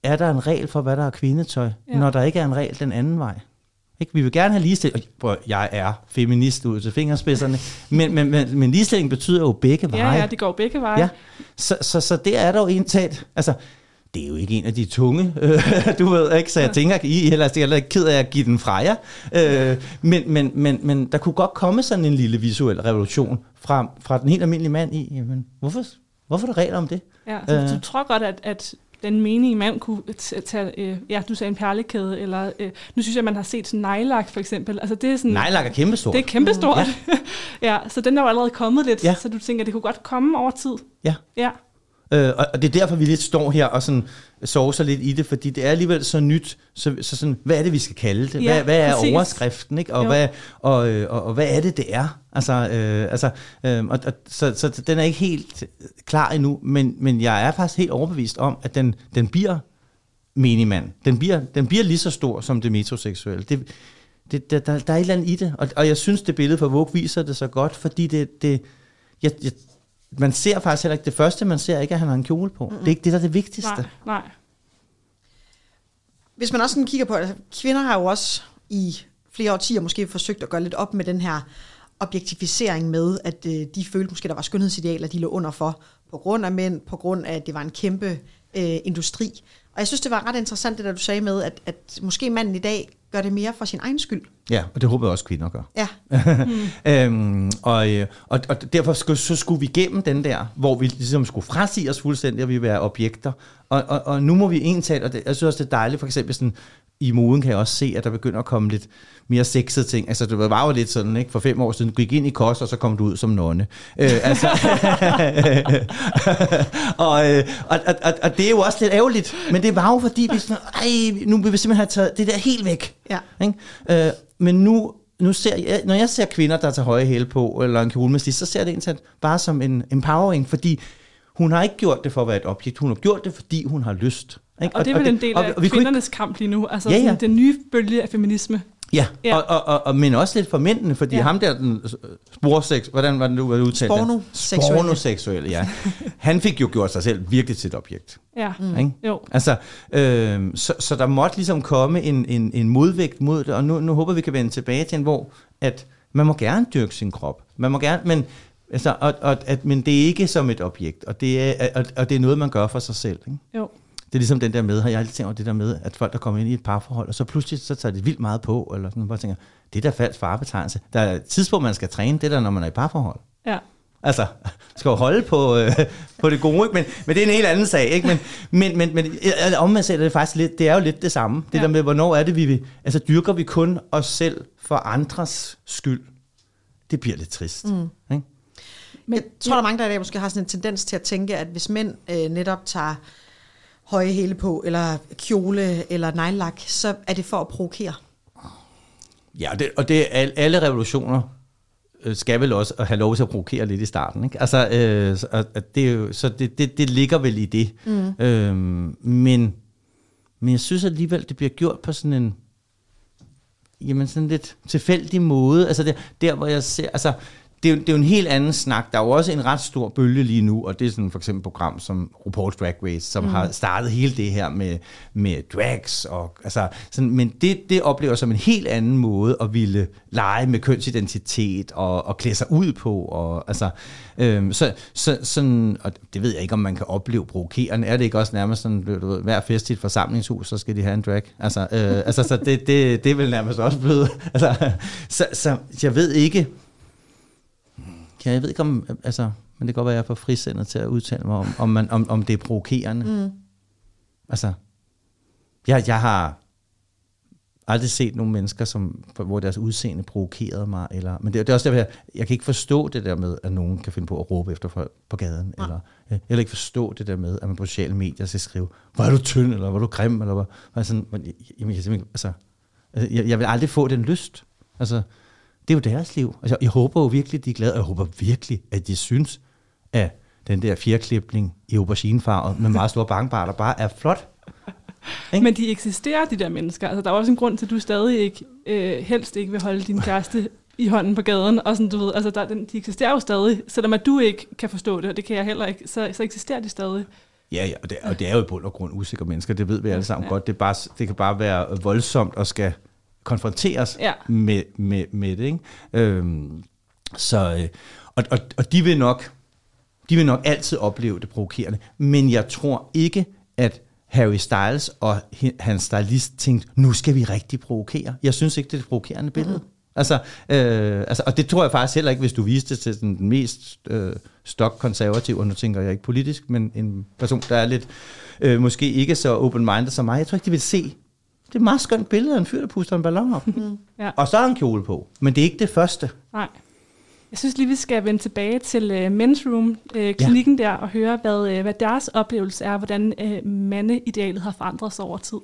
er der en regel for, hvad der er kvindetøj, Ja. når der ikke er en regel den anden vej? Ikke? Vi vil gerne have ligestilling. Prøv, jeg er feminist ud til fingerspidserne, men, men, men, men ligestilling betyder jo begge veje. ja, ja, det går begge veje. Ja, så, så, så det er der jo indtaget. Altså, det er jo ikke en af de tunge, øh, du ved ikke, så jeg tænker, I ellers er heller ikke ked af at give den fra jer. Øh, men, men, men, men der kunne godt komme sådan en lille visuel revolution fra, fra den helt almindelige mand i, jamen, hvorfor, hvorfor er der regler om det? Ja, så Øh. du tror godt, at, at den menige mand kunne tage, øh, ja, du sagde en perlekæde, eller øh, nu synes jeg, man har set sådan nejlak for eksempel. Altså det er sådan, Nejlak er kæmpestort. det er kæmpestort. Ja. [laughs] ja, så den er jo allerede kommet lidt, Ja. så du tænker, det kunne godt komme over tid. Ja. Ja, Øh, og, og det er derfor, vi lidt står her og sådan sovser lidt i det, fordi det er alligevel så nyt, så, så sådan, hvad er det, vi skal kalde det? Ja, hvad, hvad er præcis. overskriften? Ikke? Og, Jo. hvad, og, øh, og, og hvad er det, det er? Altså, øh, altså, øh, og, og, så, så den er ikke helt klar endnu, men, men jeg er faktisk helt overbevist om, at den, den bliver minimand, den bliver, den bliver lige så stor som det metroseksuelle. Det, det, der, der, der er et eller andet i det, og, og jeg synes, det billede fra Vogue viser det så godt, fordi det, det jeg, jeg, man ser faktisk heller ikke, det første man ser ikke, at han har en kjole på. Mm-hmm. Det er ikke det, der er det vigtigste. Nej, nej. Hvis man også sådan kigger på, altså, kvinder har jo også i flere årtier måske forsøgt at gøre lidt op med den her objektificering med, at øh, de følte måske, der var skønhedsidealer, de lå under for, på grund af mænd, på grund af, at det var en kæmpe øh, industri. Og jeg synes, det var ret interessant, det der du sagde med, at, at måske manden i dag gør det mere for sin egen skyld. Ja, og det håber jeg også, kvinder gør. Ja. [laughs] øhm, og, øh, og, og derfor skulle, så skulle vi igennem den der, hvor vi ligesom skulle frasige os fuldstændig, og vi være objekter. Og, og, og nu må vi egentlig og det, jeg synes også, det er dejligt, for eksempel sådan, i moden kan jeg også se, at der begynder at komme lidt mere sexede ting. Altså, det var jo lidt sådan, ikke? For fem år siden, du gik ind i kost, og så kom du ud som nonne. Øh, altså, [laughs] og, øh, og, og, og, det er jo også lidt ærgerligt, men det var jo fordi, vi sådan, ej, nu vil vi simpelthen have taget det der helt væk. Ja. Ikke? Øh, men nu, nu ser jeg, når jeg ser kvinder, der tager høje hæle på, eller en kjole med slis, så ser jeg det egentlig bare som en empowering, fordi hun har ikke gjort det for at være et objekt, hun har gjort det, fordi hun har lyst. Ikke? Og det er vel en del af og, og kvindernes ikke... kamp lige nu, altså ja, ja. Sådan, den nye bølge af feminisme. Ja, ja. Og, og, og, og, men også lidt for mændene, fordi ja. ham der, den sporsex, hvordan var det nu, var det udtalt? Spornoseksuelle. Spornoseksuelle, ja. [laughs] Han fik jo gjort sig selv virkelig til et objekt. Ja, mm. ikke? jo. Altså, øh, så, så der måtte ligesom komme en, en, en modvægt mod det, og nu, nu håber vi kan vende tilbage til en, hvor at man må gerne dyrke sin krop. Man må gerne, men, altså, og, og, at, men det er ikke som et objekt, og det er, og, og det er noget, man gør for sig selv. Ikke? Jo. Det er ligesom den der med, har jeg altid tænkt over det der med, at folk der kommer ind i et parforhold, og så pludselig så tager de vildt meget på, eller sådan, bare tænker, det er da falsk farbetegnelse. Der er et tidspunkt, man skal træne, det er der, når man er i parforhold. Ja. Altså, skal jo holde på, øh, på det gode, ikke? Men, men det er en helt anden sag, ikke? Men, men, men, men omvendt er det faktisk lidt, det er jo lidt det samme. Det ja. der med, hvornår er det, vi vil, altså dyrker vi kun os selv for andres skyld? Det bliver lidt trist, mm. ikke? Men jeg tror, der er mange, der i dag måske har sådan en tendens til at tænke, at hvis mænd øh, netop tager høje hæle på, eller kjole, eller nejlak, så er det for at provokere. Ja, og det, og det er alle revolutioner øh, skal vel også have lov til at provokere lidt i starten. Ikke? Altså, øh, at det er jo, så det, det, det ligger vel i det. Mm. Øhm, men, men jeg synes alligevel, det bliver gjort på sådan en jamen sådan lidt tilfældig måde. Altså der, der hvor jeg ser, altså det, er jo, det er jo en helt anden snak. Der er jo også en ret stor bølge lige nu, og det er sådan for eksempel et program som RuPaul's Drag Race, som mm. har startet hele det her med, med drags. Og, altså, sådan, men det, det oplever som en helt anden måde at ville lege med kønsidentitet og, og klæde sig ud på. Og, altså, øhm, så, så, sådan, og det ved jeg ikke, om man kan opleve provokerende. Er det ikke også nærmest sådan, du ved, hver fest i et forsamlingshus, så skal de have en drag? Altså, øh, altså så det, det, det er vel nærmest også blevet... [laughs] Altså, så, så jeg ved ikke Ja, jeg ved ikke om, altså, men det kan godt være, at jeg er for frisindet til at udtale mig om, om, man, om, om det er provokerende. Mm. Altså, jeg, jeg har aldrig set nogle mennesker, som, hvor deres udseende provokerede mig. Eller, men det, det er også derfor, jeg, jeg kan ikke forstå det der med, at nogen kan finde på at råbe efter folk på gaden. Ja. Eller, jeg, jeg kan ikke forstå det der med, at man på sociale medier skal skrive, hvor er du tynd, eller hvor er du grim, eller hvor, hvor sådan, jamen, jeg, jeg, altså, jeg, jeg vil aldrig få den lyst. Altså, det er jo deres liv. Altså, jeg håber jo virkelig, de er glade, og jeg håber virkelig, at de synes, at den der fjerklipning i auberginefarvet med meget store bankbarter bare er flot. Ikke? Men de eksisterer, de der mennesker. Altså, der er også en grund til, at du stadig ikke, øh, helst ikke vil holde din kæreste i hånden på gaden. Og sådan, du ved, altså, der, de eksisterer jo stadig, selvom at du ikke kan forstå det, og det kan jeg heller ikke, så, så eksisterer de stadig. Ja, ja og, det, og det er jo i bund og grund usikre mennesker, det ved vi alle sammen ja. godt. Det, er bare, det kan bare være voldsomt at skal konfronteres ja. med, med, med det. Ikke? Øhm, så, øh, og, og, og de vil nok de vil nok altid opleve det provokerende, men jeg tror ikke, at Harry Styles og hans stylist tænkte, nu skal vi rigtig provokere. Jeg synes ikke, det er et provokerende billede. Mm. Altså, øh, altså, og det tror jeg faktisk heller ikke, hvis du viste det til den mest øh, stok-konservativ, og nu tænker jeg ikke politisk, men en person, der er lidt, øh, måske ikke så open-minded som mig. Jeg tror ikke, de vil se det er et meget skønt billede af en fyr, der puster en ballon op. Mm. ja. Og så har han kjole på. Men det er ikke det første. Nej. Jeg synes lige, vi skal vende tilbage til uh, Men's Room, uh, klinikken ja. der, og høre, hvad, uh, hvad deres oplevelse er, hvordan uh, mandeidealet har forandret sig over tid.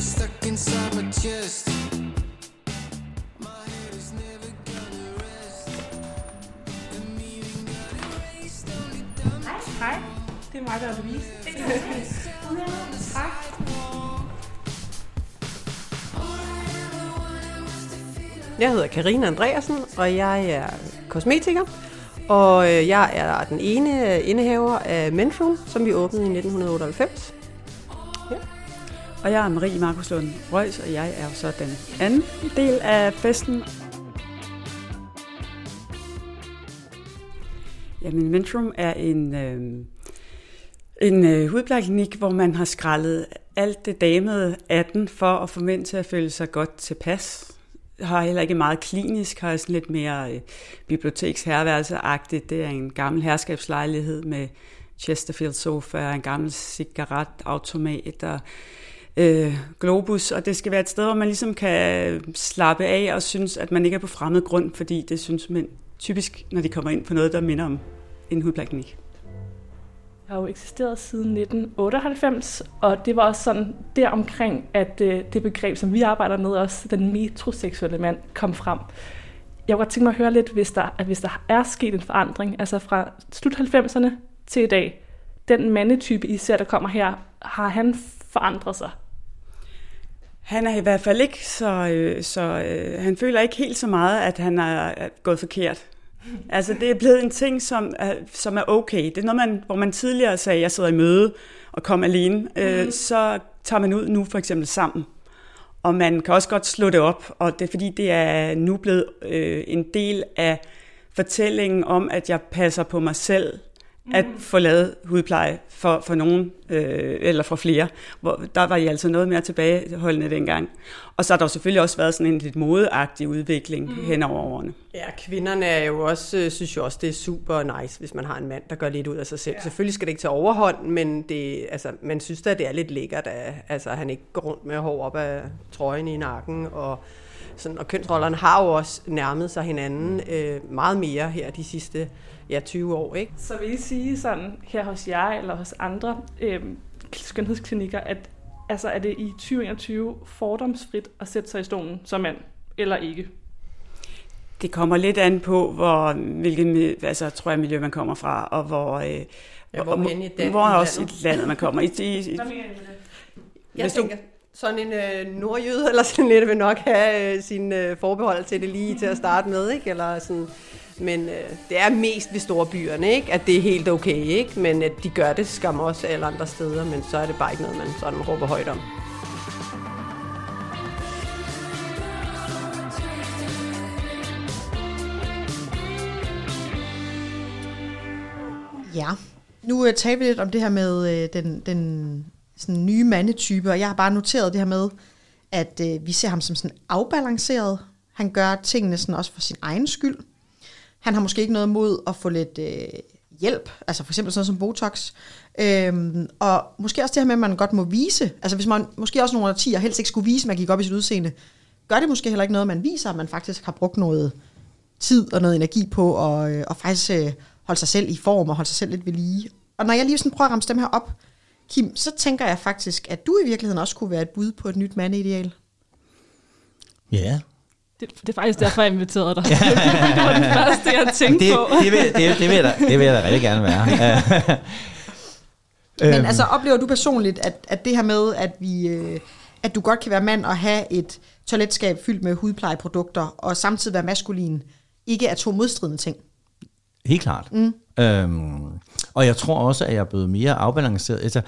stuck inside my chest Det er mig, der er Louise. tak. Jeg hedder Karina Andreasen, og jeg er kosmetiker. Og øh, jeg er den ene indehaver af Menfrum, som vi åbnede i 1998. Og jeg er Marie Markus Lund Røs, og jeg er så den anden del af festen. Jamen, Ventrum er en, øh, en øh, hudplejeklinik, hvor man har skrællet alt det damede af den for at få mænd til at føle sig godt tilpas. Har heller ikke meget klinisk, har sådan lidt mere øh, biblioteksherværelseagtigt. Det er en gammel herskabslejlighed med Chesterfield sofa, en gammel cigaretautomat og øh, globus, og det skal være et sted, hvor man ligesom kan slappe af og synes, at man ikke er på fremmed grund, fordi det synes mænd typisk, når de kommer ind på noget, der minder om en hudplejeklinik. Jeg har jo eksisteret siden 1998, og det var også sådan der omkring, at øh, det begreb, som vi arbejder med, også den metroseksuelle mand, kom frem. Jeg kunne godt tænke mig at høre lidt, hvis der, at hvis der er sket en forandring, altså fra slut 90'erne til i dag, den mandetype, I ser, der kommer her, har han forandret sig? Han er i hvert fald ikke så, øh, så øh, han føler ikke helt så meget, at han er gået forkert. Altså det er blevet en ting, som er, som er okay. Det er noget, man, hvor man tidligere sagde, at jeg sidder i møde og kom alene. Mm. Øh, så tager man ud nu for eksempel sammen. Og man kan også godt slå det op, og det er fordi, det er nu blevet øh, en del af fortællingen om, at jeg passer på mig selv, at få lavet hudpleje for, for nogen, øh, eller for flere. Hvor, der var I altså noget mere tilbageholdende dengang. Og så har der jo selvfølgelig også været sådan en lidt modeagtig udvikling mm. hen over årene. Ja, kvinderne er jo også, øh, synes jo også, det er super nice, hvis man har en mand, der gør lidt ud af sig selv. Ja. Selvfølgelig skal det ikke tage overhånd, men det, altså, man synes da, det er lidt lækkert, at altså, han ikke går rundt med hår op af trøjen i nakken, og sådan, og kønsrollerne har jo også nærmet sig hinanden øh, meget mere her de sidste ja, 20 år. Ikke? Så vil I sige sådan her hos jer eller hos andre øh, skønhedsklinikker, at altså, er det i 2021 fordomsfrit at sætte sig i stolen som mand, eller ikke? Det kommer lidt an på, hvor, hvilket altså, tror jeg, miljø man kommer fra, og hvor, øh, ja, hvor, hvor, i den, hvor også i landet man kommer. I, i, i, jeg tænker, sådan en øh, nordjyde eller sådan lidt vil nok have øh, sin øh, forbehold til det lige til at starte med, ikke? Eller sådan, men øh, det er mest ved store byerne, ikke? At det er helt okay, ikke? Men at de gør det skam også alle andre steder, men så er det bare ikke noget, man sådan råber højt om. Ja, nu øh, uh, taler vi lidt om det her med uh, den, den sådan nye mandetype, og jeg har bare noteret det her med, at uh, vi ser ham som sådan afbalanceret. Han gør tingene sådan også for sin egen skyld. Han har måske ikke noget imod at få lidt øh, hjælp, altså for eksempel sådan noget som Botox. Øhm, og måske også det her med, at man godt må vise, altså hvis man måske også nogle årtier helst ikke skulle vise, at man gik op i sit udseende, gør det måske heller ikke noget, at man viser, at man faktisk har brugt noget tid og noget energi på, og, og øh, faktisk øh, holde sig selv i form og holde sig selv lidt ved lige. Og når jeg lige sådan prøver at ramme dem her op, Kim, så tænker jeg faktisk, at du i virkeligheden også kunne være et bud på et nyt mandeideal. Ja. Det, det er faktisk derfor, jeg inviterede dig. [laughs] [laughs] det var det første, jeg tænkte det, på. det, vil, det, det, vil jeg da, det vil jeg da rigtig gerne være. [laughs] Men Øhm, altså, oplever du personligt, at, at det her med, at vi... Øh, at du godt kan være mand og have et toiletskab fyldt med hudplejeprodukter, og samtidig være maskulin, ikke er to modstridende ting? Helt klart. Mm. Øhm, og jeg tror også, at jeg er blevet mere afbalanceret. Altså,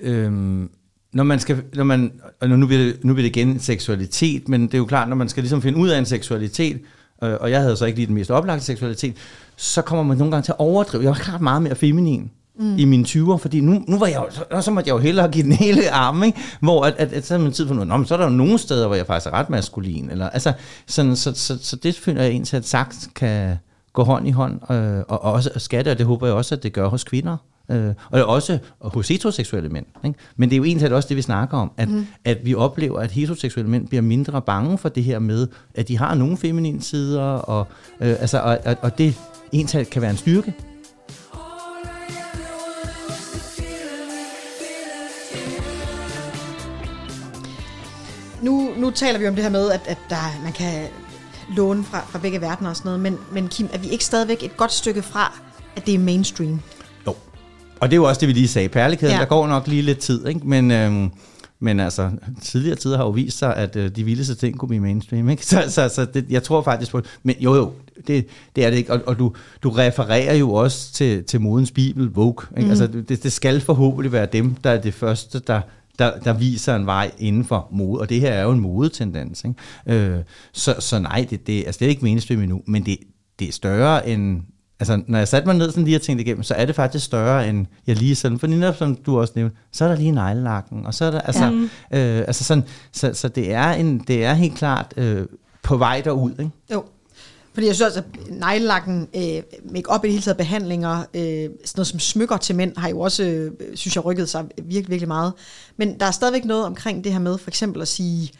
øhm, når man skal, når man, og nu bliver, det, nu bliver det igen seksualitet, men det er jo klart, når man skal ligesom finde ud af en seksualitet, øh, og jeg havde så ikke lige den mest oplagte seksualitet, så kommer man nogle gange til at overdrive. Jeg var klart meget mere feminin mm. i mine 20'er, fordi nu, nu var jeg jo, så, så måtte jeg jo hellere give den hele arm, ikke? hvor at, at, at, så havde man tid for noget, Nå, men så er der jo nogle steder, hvor jeg faktisk er ret maskulin, eller, altså, sådan, så, så, så, så det føler jeg egentlig, at sagt kan gå hånd i hånd, øh, og også skal det, og det håber jeg også, at det gør hos kvinder. Øh, og også hos heteroseksuelle mænd. Ikke? Men det er jo egentlig også det, vi snakker om, at, mm. at vi oplever, at heteroseksuelle mænd bliver mindre bange for det her med, at de har nogle feminine sider, og, øh, altså, og, og, og det egentlig kan være en styrke. Nu, nu taler vi om det her med, at, at der, man kan låne fra, fra begge verdener og sådan noget, men, men Kim, er vi ikke stadigvæk et godt stykke fra, at det er mainstream? Og det er jo også det, vi lige sagde. Perlekæden, Ja. der går nok lige lidt tid, ikke? Men, øhm, men altså, tidligere tider har jo vist sig, at øh, de vildeste ting kunne blive mainstream, ikke? [laughs] Så, så, så det, jeg tror faktisk på. Men jo, jo, det, det er det ikke. Og, og du, du refererer jo også til, til modens bibel, Vogue. Ikke? Mm. Altså, det, det skal forhåbentlig være dem, der er det første, der, der, der viser en vej inden for mode. Og det her er jo en modetendens. Ikke? Øh, så, så nej, det, det, er ikke mainstream endnu, men det, det er større end... Altså, når jeg satte mig ned sådan lige og tænkte igennem, så er det faktisk større end jeg lige sådan, for netop som du også nævnte, så er der lige neglelakken, og så er der, altså, ja. øh, altså sådan, så, så det, er en, det er helt klart øh, på vej derud, ikke? Jo. Fordi jeg synes også, at neglelakken, øh, make-up i det hele taget, behandlinger, øh, sådan noget som smykker til mænd, har jo også, øh, synes jeg, rykket sig virkelig, virkelig meget. Men der er stadigvæk noget omkring det her med, for eksempel at sige,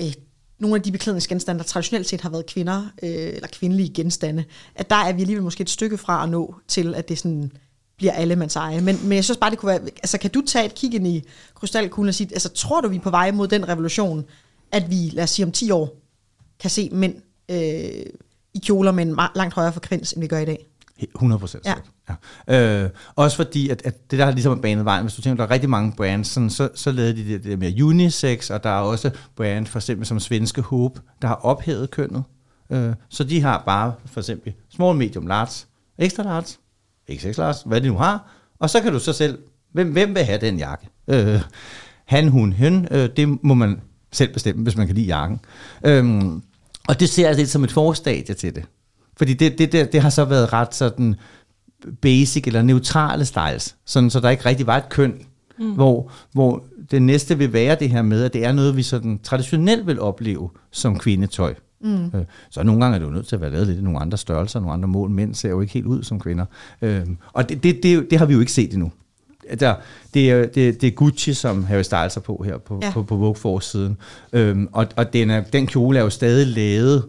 øh, nogle af de beklædningsgenstande, der traditionelt set har været kvinder, øh, eller kvindelige genstande, at der er vi alligevel måske et stykke fra at nå til, at det sådan bliver alle mands eje. Men, men jeg synes bare, det kunne være, altså kan du tage et kig ind i krystalkuglen og sige, altså tror du, vi er på vej mod den revolution, at vi, lad os sige om 10 år, kan se mænd øh, i kjoler med en langt højere frekvens, end vi gør i dag? 100 procent. Ja. Ja. Øh, også fordi, at, at det der har ligesom banet vejen, hvis du tænker, der er rigtig mange brands, sådan, så, så lavede de det, det med unisex, og der er også brands, for eksempel som svenske Hope, der har ophævet kønnet. Øh, så de har bare for eksempel small, medium, large, extra large, xx large, hvad de nu har, og så kan du så selv, hvem, hvem vil have den jakke? Øh, han, hun, hen, øh, det må man selv bestemme, hvis man kan lide jakken. Øhm, og det ser jeg lidt som et forstadie til det. Fordi det, det, det, det har så været ret sådan basic eller neutrale styles, sådan, så der ikke rigtig var et køn, mm. hvor, hvor det næste vil være det her med, at det er noget, vi sådan traditionelt vil opleve som kvindetøj. Mm. Øh, så nogle gange er det jo nødt til at være lavet lidt i nogle andre størrelser, nogle andre mål. Mænd ser jo ikke helt ud som kvinder. Øh, og det, det, det, det har vi jo ikke set endnu. Der, det, er, det, det er Gucci, som Harry Styles er på her på, Ja. ja. på, på Vogue forsiden. Øhm, og og den, er, den kjole er jo stadig lavet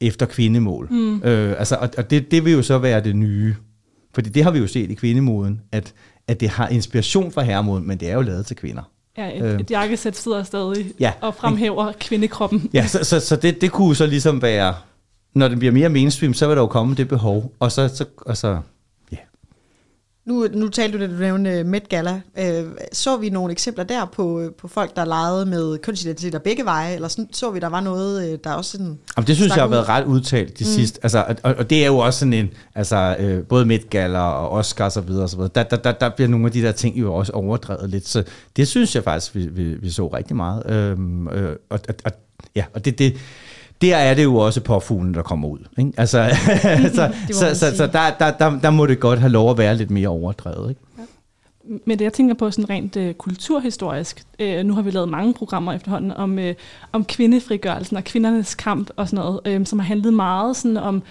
efter kvindemål. Mm. Øh, altså, og og det, det vil jo så være det nye. Fordi det har vi jo set i kvindemoden, at, at det har inspiration fra herremoden, men det er jo lavet til kvinder. Ja, et, Øh. et jakkesæt sidder stadig Ja. og fremhæver kvindekroppen. Ja, så, så, så det, det kunne så ligesom være, når det bliver mere mainstream, så vil der jo komme det behov, og så, så, og så ja. Nu, nu talte du det, du nævnte Met Gala. Øh, så vi nogle eksempler der på, øh, på folk, der legede med kønsidentiteter begge veje, eller sådan, så vi, der var noget, øh, der også sådan... Jamen, det synes jeg har ud? været ret udtalt de mm. sidste. Altså, og, og det er jo også sådan en, altså øh, både Met Gala og Oscar og så videre, og så videre. Der, der, der, der bliver nogle af de der ting jo også overdrevet lidt. Så det synes jeg faktisk, vi, vi, vi så rigtig meget. Øhm, øh, og, og, og, ja, og det, det, der er det jo også påfuglen, der kommer ud. Ikke? Altså, [laughs] [laughs] så, man så, så, så der, der, der, der må det godt have lov at være lidt mere overdrevet. Ikke? Men det jeg tænker på sådan rent øh, kulturhistorisk, øh, nu har vi lavet mange programmer efterhånden om, øh, om kvindefrigørelsen og kvindernes kamp og sådan noget, øh, som har handlet meget sådan om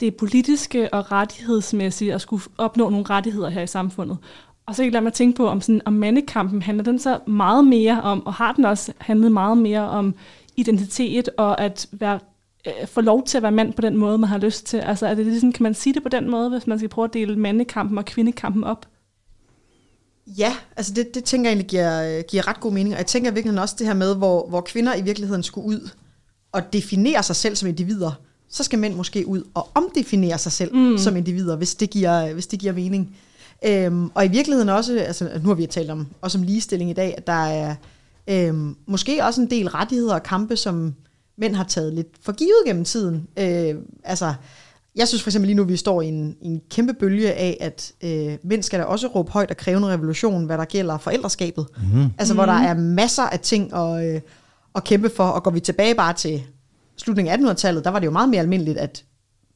det politiske og rettighedsmæssige at skulle opnå nogle rettigheder her i samfundet. Og så kan jeg lade mig tænke på, om, sådan, om mandekampen handler den så meget mere om, og har den også handlet meget mere om identitet og at være, øh, få lov til at være mand på den måde, man har lyst til. Altså er det ligesom, kan man sige det på den måde, hvis man skal prøve at dele mandekampen og kvindekampen op? Ja, altså det, det tænker jeg egentlig giver, giver ret god mening. Og jeg tænker virkelig også det her med, hvor, hvor kvinder i virkeligheden skulle ud og definere sig selv som individer, så skal mænd måske ud og omdefinere sig selv mm. som individer, hvis det giver, hvis det giver mening. Øhm, og i virkeligheden også, altså nu har vi talt om, også om ligestilling i dag, at der er øhm, måske også en del rettigheder og kampe, som mænd har taget lidt for givet gennem tiden. Øh, altså, jeg synes for eksempel lige nu, vi står i en, en kæmpe bølge af, at øh, mænd skal da også råbe højt og kræve en revolution, hvad der gælder forældreskabet. Mm. Altså, hvor der er masser af ting at, øh, at kæmpe for, og går vi tilbage bare til slutningen af 1800-tallet, der var det jo meget mere almindeligt, at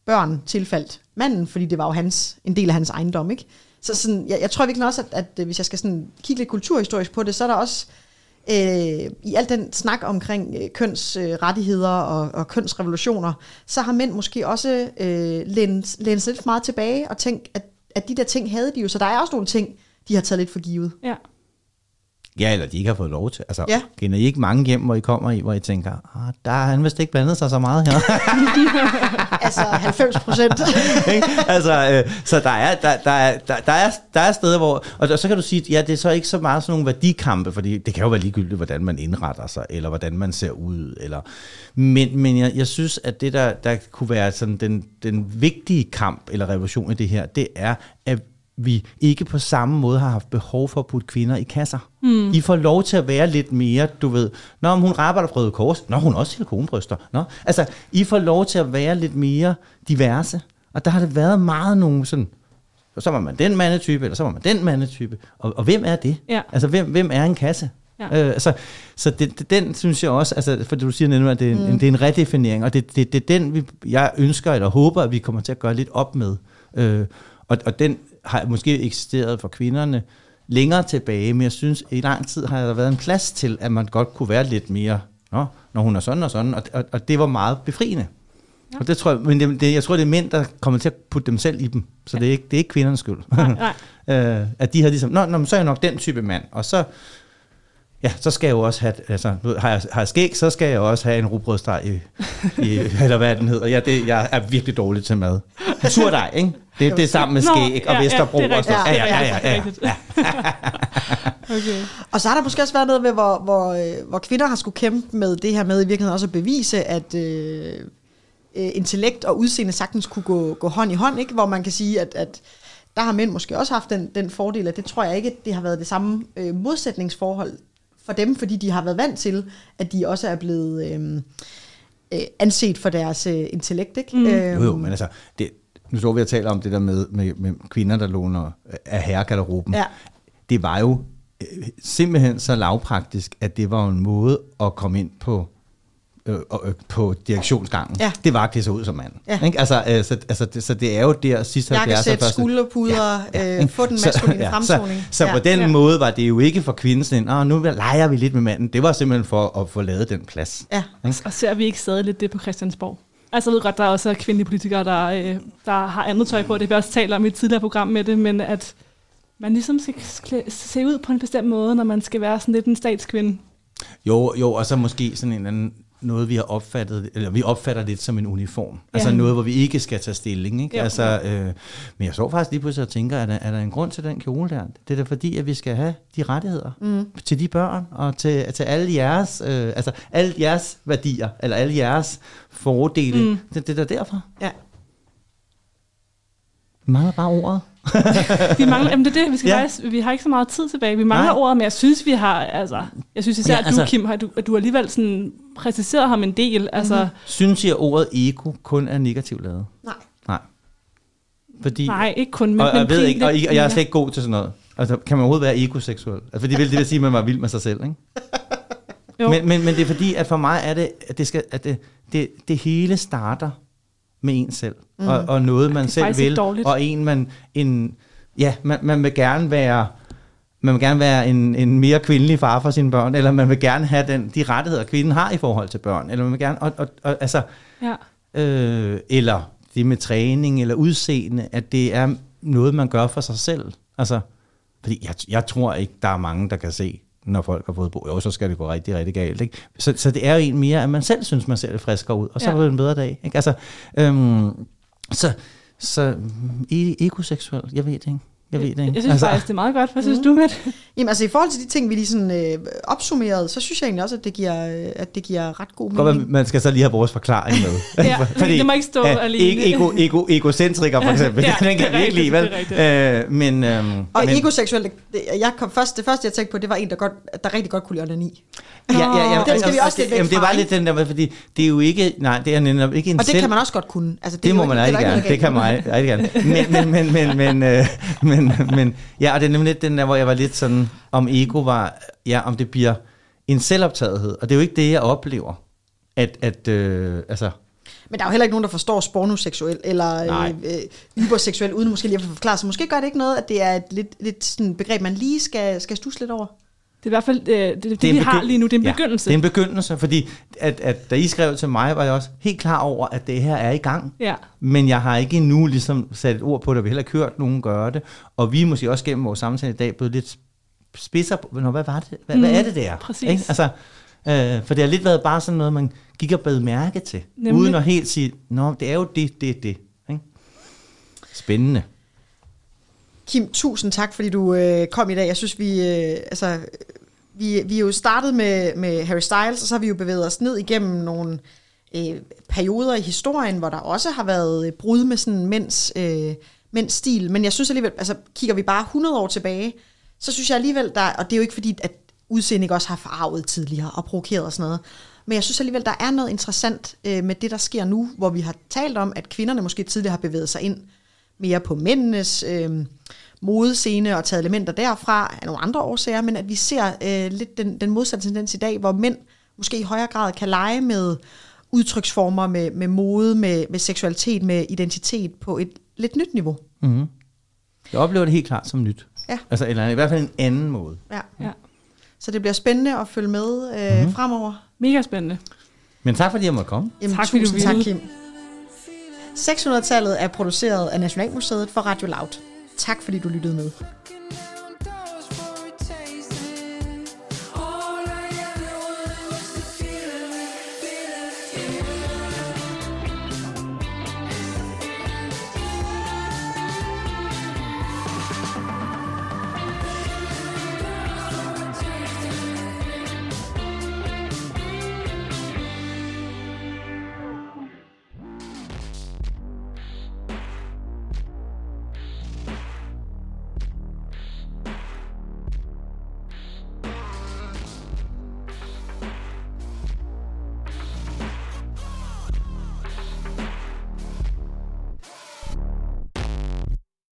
børn tilfaldt manden, fordi det var jo hans, en del af hans ejendom, ikke? Så sådan, jeg, jeg tror virkelig også, at, at øh, hvis jeg skal sådan kigge lidt kulturhistorisk på det, så er der også øh, i al den snak omkring øh, kønsrettigheder øh, og, og kønsrevolutioner, så har mænd måske også øh, lænet, lænet sig lidt for meget tilbage og tænkt, at, at de der ting havde de jo, så der er også nogle ting, de har taget lidt for givet. Ja. Ja, eller de ikke har fået lov til. Altså, Ja. kender I ikke mange hjem, hvor I kommer i, hvor I tænker, ah, der har han vist ikke blandet sig så meget her. [laughs] Altså 90 procent. [laughs] Altså, øh, så der er, der, der, er, der, der, er, der er steder, hvor... Og, og så kan du sige, ja, det er så ikke så meget sådan nogle værdikampe, fordi det kan jo være ligegyldigt, hvordan man indretter sig, eller hvordan man ser ud. Eller, men men jeg, jeg synes, at det, der, der kunne være sådan den, den vigtige kamp eller revolution i det her, det er, at vi ikke på samme måde har haft behov for at putte kvinder i kasser. Mm. I får lov til at være lidt mere, du ved, når hun arbejder på Røde Kors, når hun også silikonbryster. Nå, altså, I får lov til at være lidt mere diverse. Og der har det været meget nogle sådan, så var man den mandetype, eller så var man den mandetype. Og, og hvem er det? Ja. Altså, hvem, hvem er en kasse? Ja. Øh, altså, så det, det, den synes jeg også, altså, for du siger nemlig, at det er, en, Mm. det er en redefinering, og det, det, det er den, vi, jeg ønsker eller håber, at vi kommer til at gøre lidt op med. Øh, og, og den har måske eksisteret for kvinderne længere tilbage, men jeg synes, i lang tid har der været en plads til, at man godt kunne være lidt mere, Nå, når hun er sådan og sådan, og, og, og det var meget befriende. Ja. Og det tror jeg, men det, det, jeg tror, det er mænd, der kommer til at putte dem selv i dem, så ja. det, er ikke, det er ikke kvindernes skyld. Nej, nej. [laughs] øh, at de har ligesom, nå, nå, så er jeg nok den type mand, og så, ja, så skal jeg jo også have, altså, nu har jeg, har jeg skæg, så skal jeg også have en rugbrødsteg i, i [laughs] eller hvad den hedder. Ja, det, jeg er virkelig dårlig til mad. Surdej, ikke? Det, det er sammen med Nå, skæg og ja, ja, Vesterbro det er og sådan rigtigt. Ja, ja, ja, ja, ja, Det ja. Okay. Og så har der måske også været noget med, hvor, hvor, øh, hvor kvinder har skulle kæmpe med det her med i virkeligheden også at bevise, at øh, øh, intellekt og udseende sagtens kunne gå, gå hånd i hånd, ikke? hvor man kan sige, at, at der har mænd måske også haft den, den fordel, at det tror jeg ikke, at det har været det samme øh, modsætningsforhold for dem, fordi de har været vant til, at de også er blevet øh, øh, anset for deres øh, intellekt. Ikke? Mm. Jo, jo, men altså, det, nu står vi og taler om det der med, med, med kvinder, der låner af herregarderoben. Ja. Det var jo øh, simpelthen så lavpraktisk, at det var en måde at komme ind på øh, øh, på direktionsgangen. Ja. Det var at klæde sig ud som mand. Ja. Ikke? Altså, øh, så, altså, det, så det er jo der sidste 70'er Jakkesæt, første- skulderpuder, Ja, øh, få den maskuline så, fremtoning. Så, så Ja. på den Ja. måde var det jo ikke for kvinden sådan, Åh, nu leger vi lidt med manden. Det var simpelthen for at få lavet den plads. Ja. Og ser vi ikke stadig lidt det på Christiansborg? Altså jeg ved godt, der er også kvindelige politikere, der, øh, der har andet tøj på. Det har vi også talt om i et tidligere program med det, men at man ligesom skal se ud på en bestemt måde, når man skal være sådan lidt en statskvinde. Jo, jo, og så måske sådan en eller anden noget, vi har opfattet, eller vi opfatter lidt som en uniform. Ja. Altså Ja. noget, hvor vi ikke skal tage stilling. Ikke? Jo. Altså, øh, men jeg så faktisk lige pludselig og tænker, er der, er der en grund til den kjole der? Det er da fordi, at vi skal have de rettigheder mm. til de børn, og til, til alle jeres, øh, altså alle jeres værdier, eller alle jeres fordele. Mm. Det, det er da derfor. Ja. Vi mangler bare ordet. Vi mangler, jamen det er det, vi, skal Ja. faktisk, vi har ikke så meget tid tilbage. Vi mangler Nej. Ordet, men jeg synes, vi har, altså, jeg synes især, Ja, altså- altså, du, Kim, har, du, at du alligevel sådan præciseret ham en del. Altså, Synes I, at ordet ego kun er negativt lavet? Nej. Nej. Fordi, nej, ikke kun, men, og, men jeg ved ikke, og, og jeg er slet ikke god til sådan noget. Altså, kan man overhovedet være ekoseksuel? Altså, fordi det vil, det vil sige, at man var vild med sig selv, ikke? Jo. Men, men, men det er fordi, at for mig er det, at det, skal, at det, det, det hele starter med en selv. Mm. Og, og noget, man selv vil. Og en, man, en, ja, man, man vil gerne være... Man vil gerne være en, en mere kvindelig far for sine børn, eller man vil gerne have den, de rettigheder, kvinden har i forhold til børn, eller man vil gerne, og, og, og, altså, Ja. øh, eller det med træning eller udseende, at det er noget, man gør for sig selv. Altså, fordi jeg, jeg tror ikke, der er mange, der kan se, når folk har fået bo. Jo, så skal det gå rigtig, rigtig galt. Ikke? Så, så det er jo en mere, at man selv synes, man ser lidt friskere ud, og så Ja. er det en bedre dag. Ikke? Altså, øhm, så, så e- ekoseksuel, jeg ved det ikke. Jeg ved det ikke. Jeg synes altså, faktisk, det er meget godt. Hvad synes du, med [laughs] Jamen altså i forhold til de ting, vi lige sådan øh, opsummerede, så synes jeg egentlig også, at det giver, øh, at det giver ret god Godt, mening. man skal så lige have vores forklaring med. [laughs] Ja, det må ikke stå alene. Ego, ego, egocentriker for eksempel, Ja, [laughs] den kan det er vi ikke lide, vel? rigtigt, det er Øh, men, øhm, Og men, ekoseksuel, det, det, jeg kom først, det første, jeg tænkte på, det var en, der, godt, der rigtig godt kunne lide onani. Ja, ja, ja, Den skal vi og- også lidt væk jamen, det var ikke? lidt den der, med, fordi det er jo ikke, nej, det er netop ikke en Og det selv, kan man også godt kunne. Altså, det, det må man ikke- er gerne, ikke det kan man rigtig gerne. Men, men, men, men, men, øh, men, men, ja, og det er nemlig lidt den der, hvor jeg var lidt sådan, om ego var, ja, om det bliver en selvoptagethed, og det er jo ikke det, jeg oplever, at, at øh, altså, Men der er jo heller ikke nogen, der forstår spornoseksuel eller Nej. øh, øh, hyperseksuel, uden måske lige at få forklaret. Så måske gør det ikke noget, at det er et lidt, lidt sådan begreb, man lige skal, skal stusse lidt over. Det er i hvert fald øh, det, det, det, er vi har lige nu. Det er en ja, begyndelse. det er en begyndelse, fordi at, at da I skrev til mig, var jeg også helt klar over, at det her er i gang. Ja. Men jeg har ikke endnu ligesom sat et ord på det, og vi heller ikke hørt nogen gøre det. Og vi er måske også gennem vores samtale i dag blevet lidt spidser på, Nå, hvad var det? Hvad, mm, hvad er det der? præcis. Ikke? Altså, øh, for det har lidt været bare sådan noget, man gik og bed mærke til. Nemlig. Uden at helt sige, nå, det er jo det, det, det. Ikke? Spændende. Kim, tusind tak, fordi du øh, kom i dag. Jeg synes, vi, øh, altså, vi, vi er jo startet med, med Harry Styles, og så har vi jo bevæget os ned igennem nogle øh, perioder i historien, hvor der også har været øh, brud med sådan mænds øh, mænds stil. Men jeg synes alligevel, altså kigger vi bare 100 år tilbage, så synes jeg alligevel, der, og det er jo ikke fordi, at udseende ikke også har farvet tidligere og provokeret og sådan noget, men jeg synes alligevel, der er noget interessant øh, med det, der sker nu, hvor vi har talt om, at kvinderne måske tidligere har bevæget sig ind mere på mændenes øh, modescene og taget elementer derfra af nogle andre årsager, men at vi ser øh, lidt den, den modsatte tendens i dag, hvor mænd måske i højere grad kan lege med udtryksformer, med, med mode, med, med seksualitet, med identitet på et lidt nyt niveau. Mm-hmm. Jeg oplever det helt klart som nyt. Ja. Altså, eller i hvert fald en anden måde. Ja. Ja. Så det bliver spændende at følge med øh, Mhm. mm-hmm. fremover. Mega spændende. Men tak fordi jeg måtte komme. Jamen, Tak, fordi du tusind tak, ville. Kim. 600-tallet er produceret af Nationalmuseet for Radio Loud. Tak fordi du lyttede med.